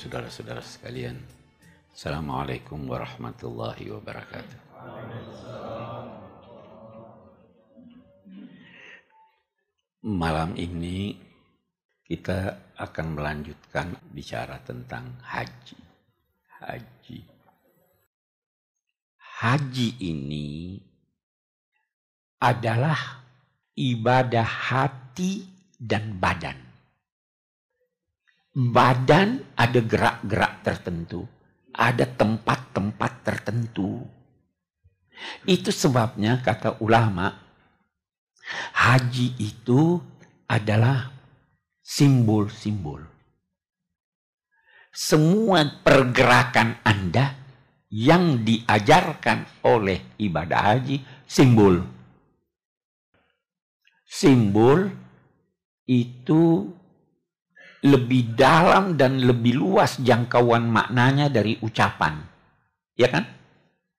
saudara-saudara sekalian. Assalamualaikum warahmatullahi wabarakatuh. Malam ini kita akan melanjutkan bicara tentang haji. Haji. Haji ini adalah ibadah hati dan badan badan ada gerak-gerak tertentu, ada tempat-tempat tertentu. Itu sebabnya kata ulama, haji itu adalah simbol-simbol. Semua pergerakan Anda yang diajarkan oleh ibadah haji simbol. Simbol itu lebih dalam dan lebih luas jangkauan maknanya dari ucapan. Ya kan?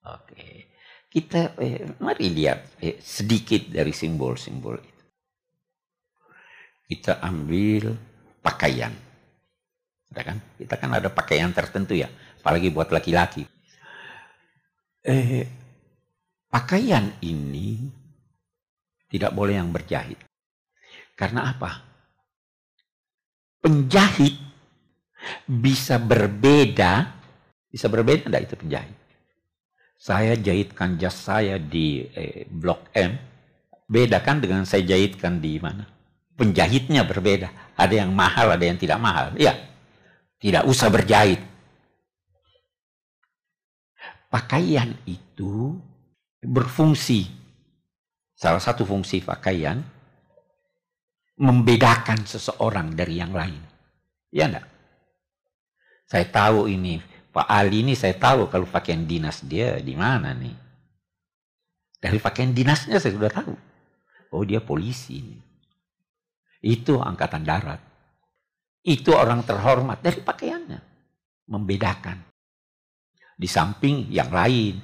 Oke. Kita eh, mari lihat eh, sedikit dari simbol-simbol itu. Kita ambil pakaian. Ya kan? Kita kan ada pakaian tertentu ya, apalagi buat laki-laki. Eh, pakaian ini tidak boleh yang berjahit. Karena apa? Penjahit bisa berbeda, bisa berbeda enggak itu penjahit? Saya jahitkan jas saya di eh, Blok M, beda kan dengan saya jahitkan di mana? Penjahitnya berbeda. Ada yang mahal, ada yang tidak mahal. Iya, tidak usah berjahit. Pakaian itu berfungsi. Salah satu fungsi pakaian membedakan seseorang dari yang lain. Ya enggak? Saya tahu ini, Pak Ali ini saya tahu kalau pakaian dinas dia di mana nih. Dari pakaian dinasnya saya sudah tahu. Oh dia polisi. Itu angkatan darat. Itu orang terhormat dari pakaiannya. Membedakan. Di samping yang lain.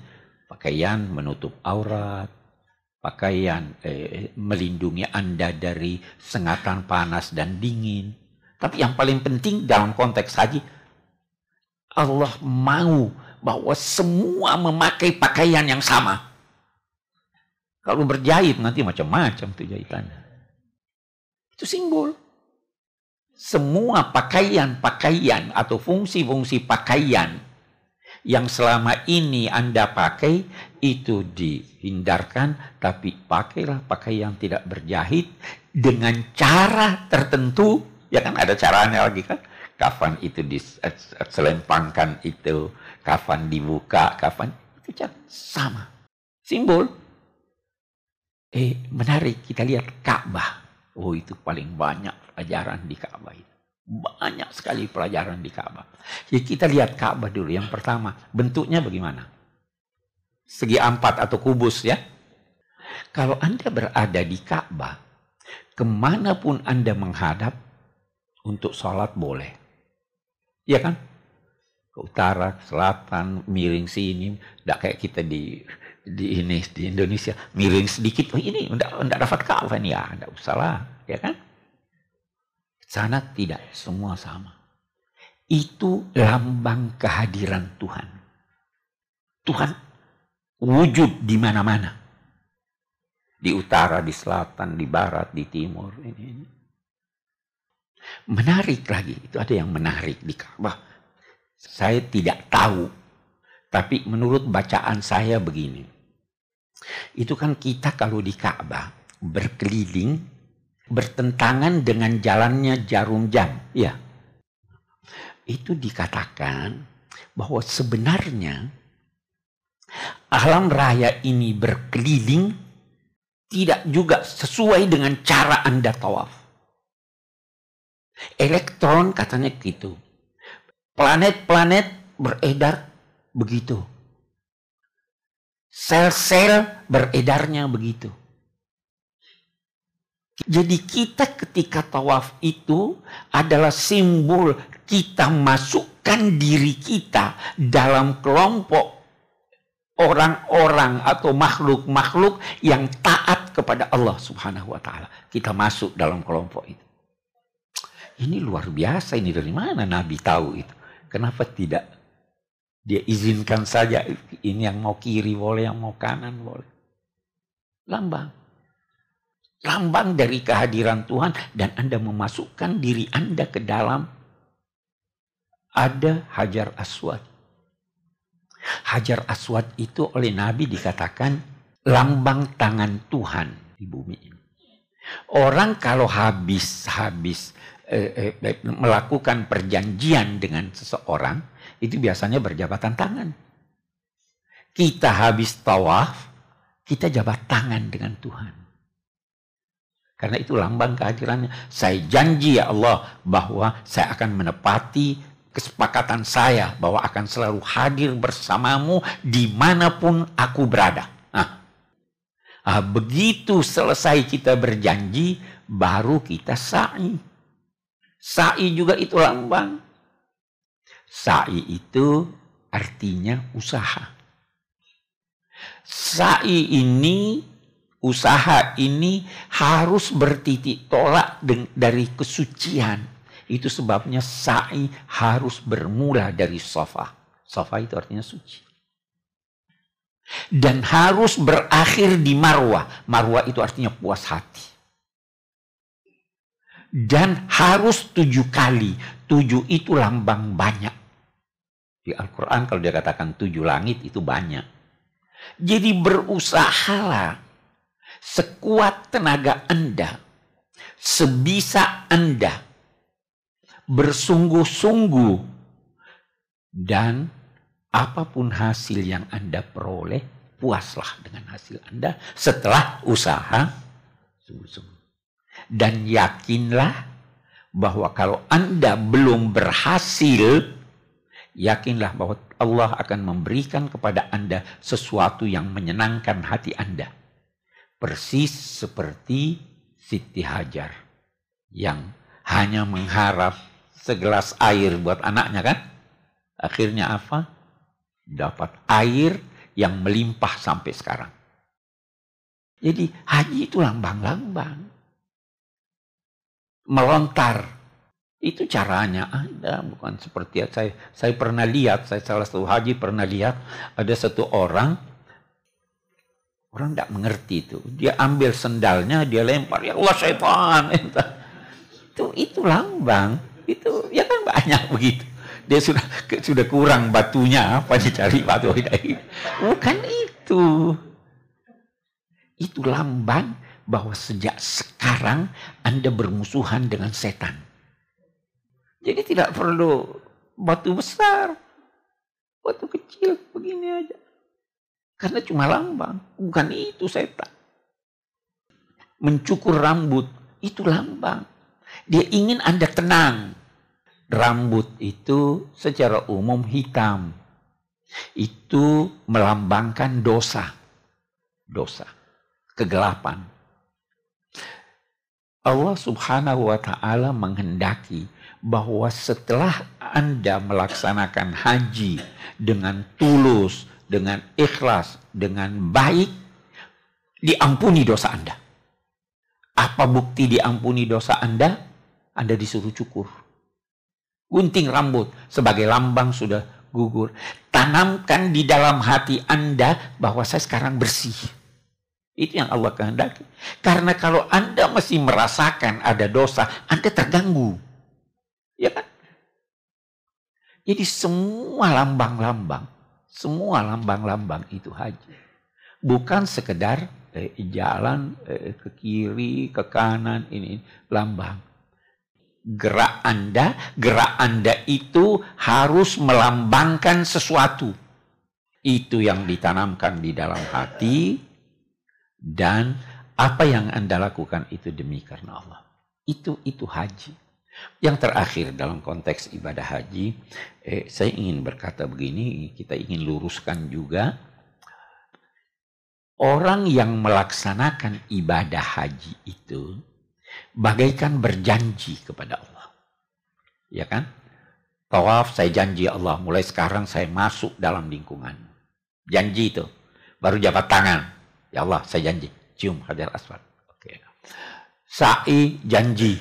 Pakaian menutup aurat pakaian eh, melindungi Anda dari sengatan panas dan dingin. Tapi yang paling penting dalam konteks haji, Allah mau bahwa semua memakai pakaian yang sama. Kalau berjahit nanti macam-macam tuh jahitannya. Itu simbol. Semua pakaian-pakaian atau fungsi-fungsi pakaian yang selama ini Anda pakai itu dihindarkan, tapi pakailah pakaian yang tidak berjahit dengan cara tertentu. Ya kan ada caranya lagi kan? Kafan itu diselempangkan itu, kafan dibuka, kafan itu sama. Simbol. Eh menarik kita lihat Ka'bah. Oh itu paling banyak pelajaran di Ka'bah itu. Banyak sekali pelajaran di Ka'bah. Jadi kita lihat Ka'bah dulu. Yang pertama, bentuknya bagaimana? Segi empat atau kubus ya. Kalau Anda berada di Ka'bah, ke mana pun Anda menghadap, untuk sholat boleh. Iya kan? Ke utara, ke selatan, miring sini. Tidak kayak kita di di ini di Indonesia miring sedikit oh ini tidak dapat Ka'bah nih ya tidak usah lah ya kan sana tidak, semua sama. Itu lambang kehadiran Tuhan. Tuhan wujud di mana-mana. Di utara, di selatan, di barat, di timur. Ini, ini. Menarik lagi, itu ada yang menarik di Ka'bah. Saya tidak tahu, tapi menurut bacaan saya begini. Itu kan kita kalau di Ka'bah berkeliling bertentangan dengan jalannya jarum jam. Ya. Itu dikatakan bahwa sebenarnya alam raya ini berkeliling tidak juga sesuai dengan cara Anda tawaf. Elektron katanya gitu. Planet-planet beredar begitu. Sel-sel beredarnya begitu. Jadi kita ketika tawaf itu adalah simbol kita masukkan diri kita dalam kelompok orang-orang atau makhluk-makhluk yang taat kepada Allah Subhanahu wa taala. Kita masuk dalam kelompok itu. Ini luar biasa ini dari mana Nabi tahu itu? Kenapa tidak? Dia izinkan saja ini yang mau kiri boleh, yang mau kanan boleh. Lambang. Lambang dari kehadiran Tuhan dan Anda memasukkan diri Anda ke dalam ada Hajar Aswad. Hajar Aswad itu oleh Nabi dikatakan lambang tangan Tuhan di bumi ini. Orang kalau habis habis eh, eh, melakukan perjanjian dengan seseorang, itu biasanya berjabatan tangan. Kita habis tawaf, kita jabat tangan dengan Tuhan. Karena itu lambang kehadirannya. Saya janji ya Allah bahwa saya akan menepati kesepakatan saya bahwa akan selalu hadir bersamamu di mana pun aku berada. Nah, nah, begitu selesai kita berjanji, baru kita sa'i. Sa'i juga itu lambang. Sa'i itu artinya usaha. Sa'i ini, usaha ini harus bertitik tolak dari kesucian. Itu sebabnya sa'i harus bermula dari sofa. Sofa itu artinya suci. Dan harus berakhir di marwah. Marwah itu artinya puas hati dan harus tujuh kali. Tujuh itu lambang banyak. Di Al-Quran kalau dia katakan tujuh langit itu banyak. Jadi berusahalah sekuat tenaga Anda, sebisa Anda, bersungguh-sungguh, dan apa pun hasil yang Anda peroleh, puaslah dengan hasil Anda setelah usaha sungguh-sungguh. Dan yakinlah bahwa kalau Anda belum berhasil, yakinlah bahwa Allah akan memberikan kepada Anda sesuatu yang menyenangkan hati Anda. Persis seperti Siti Hajar yang hanya mengharap segelas air buat anaknya kan? Akhirnya apa? Dapat air yang melimpah sampai sekarang. Jadi haji itu lambang-lambang melontar. Itu caranya Anda bukan seperti saya. Saya pernah lihat, saya salah satu haji pernah lihat ada satu orang orang tidak mengerti itu. Dia ambil sendalnya, dia lempar, ya Allah syaitan. Itu itu lambang. Itu ya kan banyak begitu. Dia sudah sudah kurang batunya apa dicari batu Bukan itu. Itu lambang bahwa sejak sekarang Anda bermusuhan dengan setan. Jadi tidak perlu batu besar, batu kecil begini aja. Karena cuma lambang, bukan itu setan. Mencukur rambut, itu lambang. Dia ingin Anda tenang. Rambut itu secara umum hitam. Itu melambangkan dosa. Dosa. Kegelapan Allah Subhanahu wa taala menghendaki bahwa setelah Anda melaksanakan haji dengan tulus, dengan ikhlas, dengan baik, diampuni dosa Anda. Apa bukti diampuni dosa Anda? Anda disuruh cukur. Gunting rambut sebagai lambang sudah gugur. Tanamkan di dalam hati Anda bahwa saya sekarang bersih. Itu yang Allah kehendaki. Karena kalau Anda masih merasakan ada dosa, Anda terganggu. Ya kan? Jadi semua lambang-lambang, semua lambang-lambang itu haji. Bukan sekedar eh, jalan eh, ke kiri, ke kanan, ini lambang. Gerak Anda, gerak Anda itu harus melambangkan sesuatu. Itu yang ditanamkan di dalam hati, dan apa yang Anda lakukan itu demi karena Allah. Itu itu haji. Yang terakhir dalam konteks ibadah haji, eh, saya ingin berkata begini, kita ingin luruskan juga orang yang melaksanakan ibadah haji itu bagaikan berjanji kepada Allah. Ya kan? Tawaf saya janji Allah, mulai sekarang saya masuk dalam lingkungan. Janji itu. Baru jabat tangan. Ya Allah, saya janji. Cium Hajar Aswad. Oke. Sa'i janji.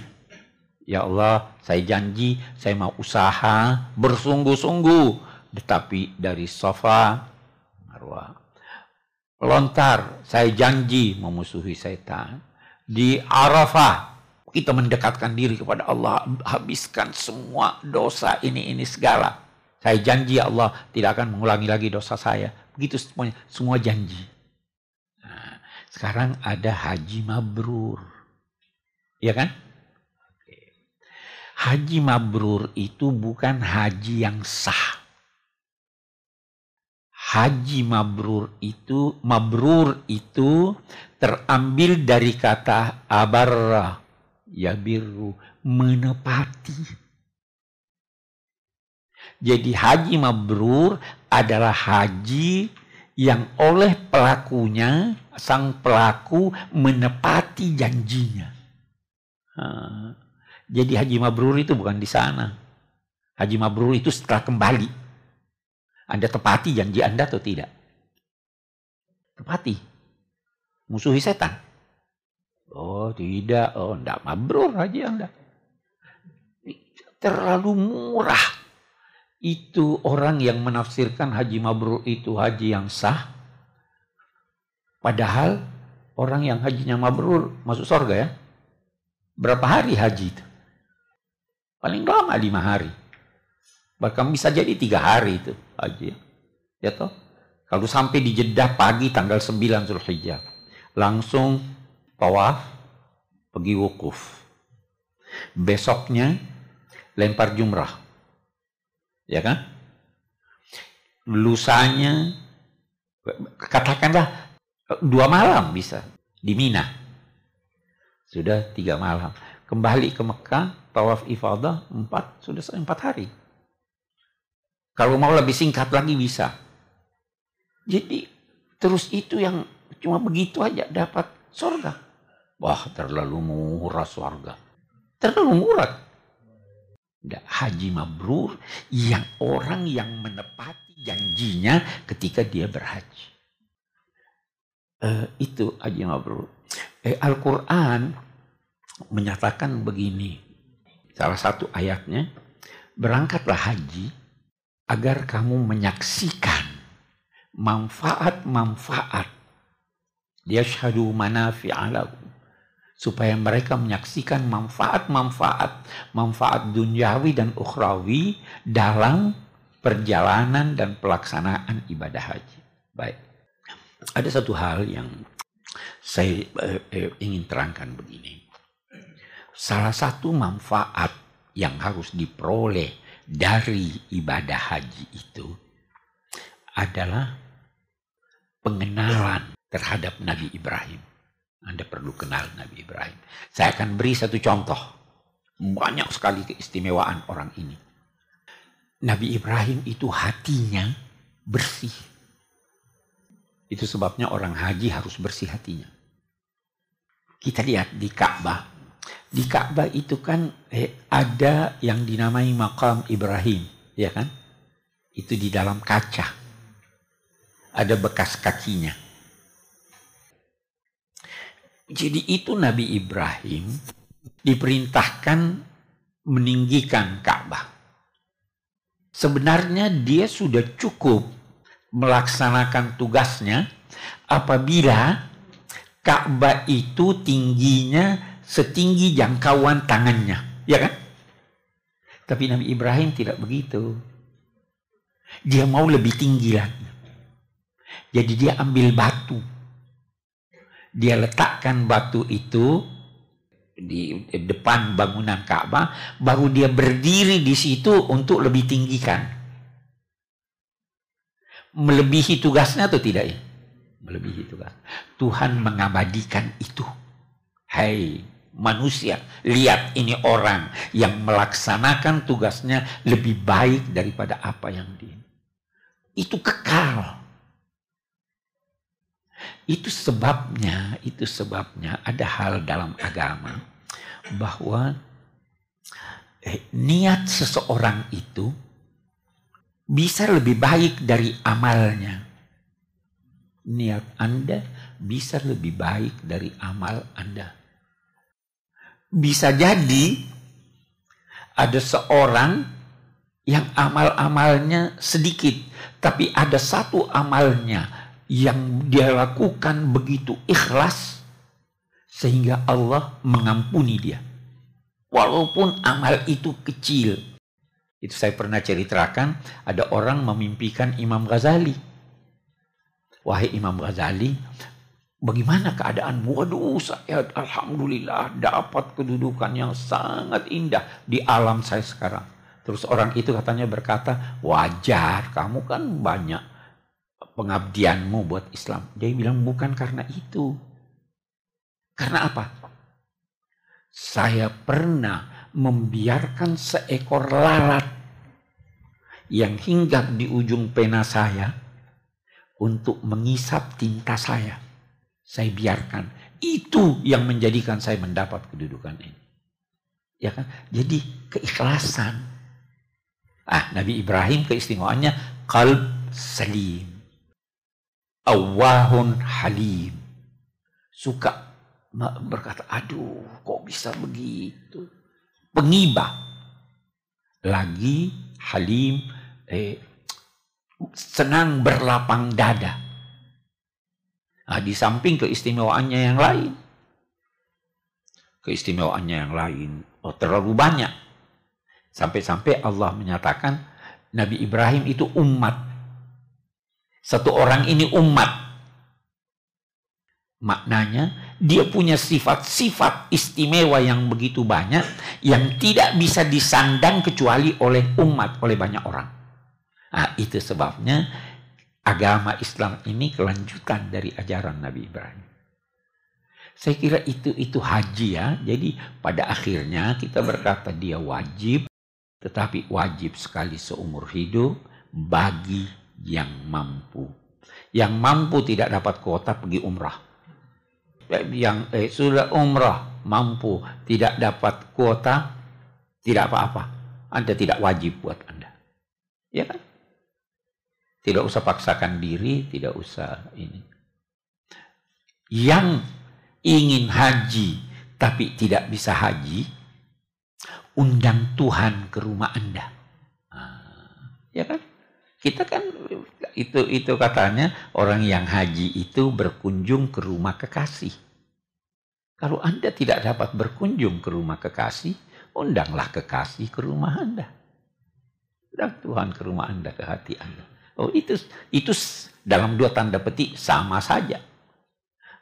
Ya Allah, saya janji saya mau usaha bersungguh-sungguh. Tetapi dari sofa, Marwah. Lontar, saya janji memusuhi setan. Di Arafah, kita mendekatkan diri kepada Allah. Habiskan semua dosa ini, ini segala. Saya janji ya Allah tidak akan mengulangi lagi dosa saya. Begitu semuanya, semua janji. Nah, sekarang ada haji mabrur. Ya kan? Haji mabrur itu bukan haji yang sah. Haji mabrur itu mabrur itu terambil dari kata abarra yabiru menepati. Jadi haji mabrur adalah haji yang oleh pelakunya sang pelaku menepati janjinya. Jadi haji mabrur itu bukan di sana. Haji mabrur itu setelah kembali. Anda tepati janji Anda atau tidak? Tepati. Musuhi setan. Oh tidak, oh tidak mabrur haji Anda. Terlalu murah. Itu orang yang menafsirkan haji mabrur itu haji yang sah. Padahal orang yang hajinya mabrur masuk surga ya. Berapa hari haji itu? Paling lama lima hari. Bahkan bisa jadi tiga hari itu haji. Ya toh? Kalau sampai di Jeddah pagi tanggal 9 Zulhijjah. Langsung tawaf, pergi wukuf. Besoknya lempar jumrah. Ya kan? Lusanya, katakanlah dua malam bisa di Mina. Sudah tiga malam. Kembali ke Mekah, tawaf ifadah empat sudah empat hari. Kalau mau lebih singkat lagi bisa. Jadi terus itu yang cuma begitu aja dapat surga. Wah terlalu murah surga. Terlalu murah. Tidak haji mabrur yang orang yang menepati janjinya ketika dia berhaji. Uh, itu haji mabrur. Eh, Al-Quran menyatakan begini. Salah satu ayatnya, berangkatlah haji agar kamu menyaksikan manfaat-manfaat. Dia syahadu manafi'alahu. Supaya mereka menyaksikan manfaat-manfaat, manfaat duniawi dan ukhrawi dalam perjalanan dan pelaksanaan ibadah haji. Baik. Ada satu hal yang saya eh, eh, ingin terangkan begini salah satu manfaat yang harus diperoleh dari ibadah haji itu adalah pengenalan terhadap Nabi Ibrahim. Anda perlu kenal Nabi Ibrahim. Saya akan beri satu contoh. Banyak sekali keistimewaan orang ini. Nabi Ibrahim itu hatinya bersih. Itu sebabnya orang haji harus bersih hatinya. Kita lihat di Ka'bah di Ka'bah itu kan eh, ada yang dinamai makam Ibrahim, ya kan? Itu di dalam kaca. Ada bekas kakinya. Jadi itu Nabi Ibrahim diperintahkan meninggikan Ka'bah. Sebenarnya dia sudah cukup melaksanakan tugasnya apabila Ka'bah itu tingginya setinggi jangkauan tangannya. Ya kan? Tapi Nabi Ibrahim tidak begitu. Dia mau lebih tinggi lagi. Jadi dia ambil batu. Dia letakkan batu itu di depan bangunan Ka'bah, baru dia berdiri di situ untuk lebih tinggikan. Melebihi tugasnya atau tidak ya? Melebihi tugas. Tuhan mengabadikan itu. Hai manusia. Lihat ini orang yang melaksanakan tugasnya lebih baik daripada apa yang di itu kekal. Itu sebabnya, itu sebabnya ada hal dalam agama bahwa eh, niat seseorang itu bisa lebih baik dari amalnya. Niat Anda bisa lebih baik dari amal Anda bisa jadi Ada seorang yang amal-amalnya sedikit, tapi ada satu amalnya yang dia lakukan begitu ikhlas sehingga Allah mengampuni dia. Walaupun amal itu kecil. Itu saya pernah ceritakan, ada orang memimpikan Imam Ghazali. Wahai Imam Ghazali, Bagaimana keadaan? Waduh, saya alhamdulillah dapat kedudukan yang sangat indah di alam saya sekarang. Terus orang itu katanya berkata, wajar, kamu kan banyak pengabdianmu buat Islam. Dia bilang, bukan karena itu. Karena apa? Saya pernah membiarkan seekor lalat yang hinggap di ujung pena saya untuk mengisap tinta saya saya biarkan. Itu yang menjadikan saya mendapat kedudukan ini. Ya kan? Jadi keikhlasan. Ah, Nabi Ibrahim keistimewaannya kalb salim. Awahun halim. Suka berkata, aduh kok bisa begitu. Pengibah. Lagi halim, eh, senang berlapang dada Nah, di samping keistimewaannya yang lain. Keistimewaannya yang lain. Oh, terlalu banyak. Sampai-sampai Allah menyatakan Nabi Ibrahim itu umat. Satu orang ini umat. Maknanya dia punya sifat-sifat istimewa yang begitu banyak yang tidak bisa disandang kecuali oleh umat, oleh banyak orang. Nah, itu sebabnya agama Islam ini kelanjutan dari ajaran Nabi Ibrahim. Saya kira itu itu haji ya. Jadi pada akhirnya kita berkata dia wajib, tetapi wajib sekali seumur hidup bagi yang mampu. Yang mampu tidak dapat kuota pergi umrah. Yang eh, sudah umrah mampu tidak dapat kuota tidak apa-apa. Anda tidak wajib buat Anda. Ya kan? Tidak usah paksakan diri, tidak usah ini. Yang ingin haji tapi tidak bisa haji, undang Tuhan ke rumah Anda. Nah, ya kan? Kita kan itu itu katanya orang yang haji itu berkunjung ke rumah kekasih. Kalau Anda tidak dapat berkunjung ke rumah kekasih, undanglah kekasih ke rumah Anda. Undang Tuhan ke rumah Anda, ke hati Anda. Oh, itu itu dalam dua tanda petik sama saja.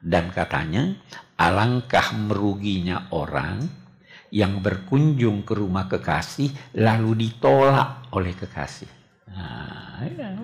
Dan katanya, alangkah meruginya orang yang berkunjung ke rumah kekasih lalu ditolak oleh kekasih. Nah, ya.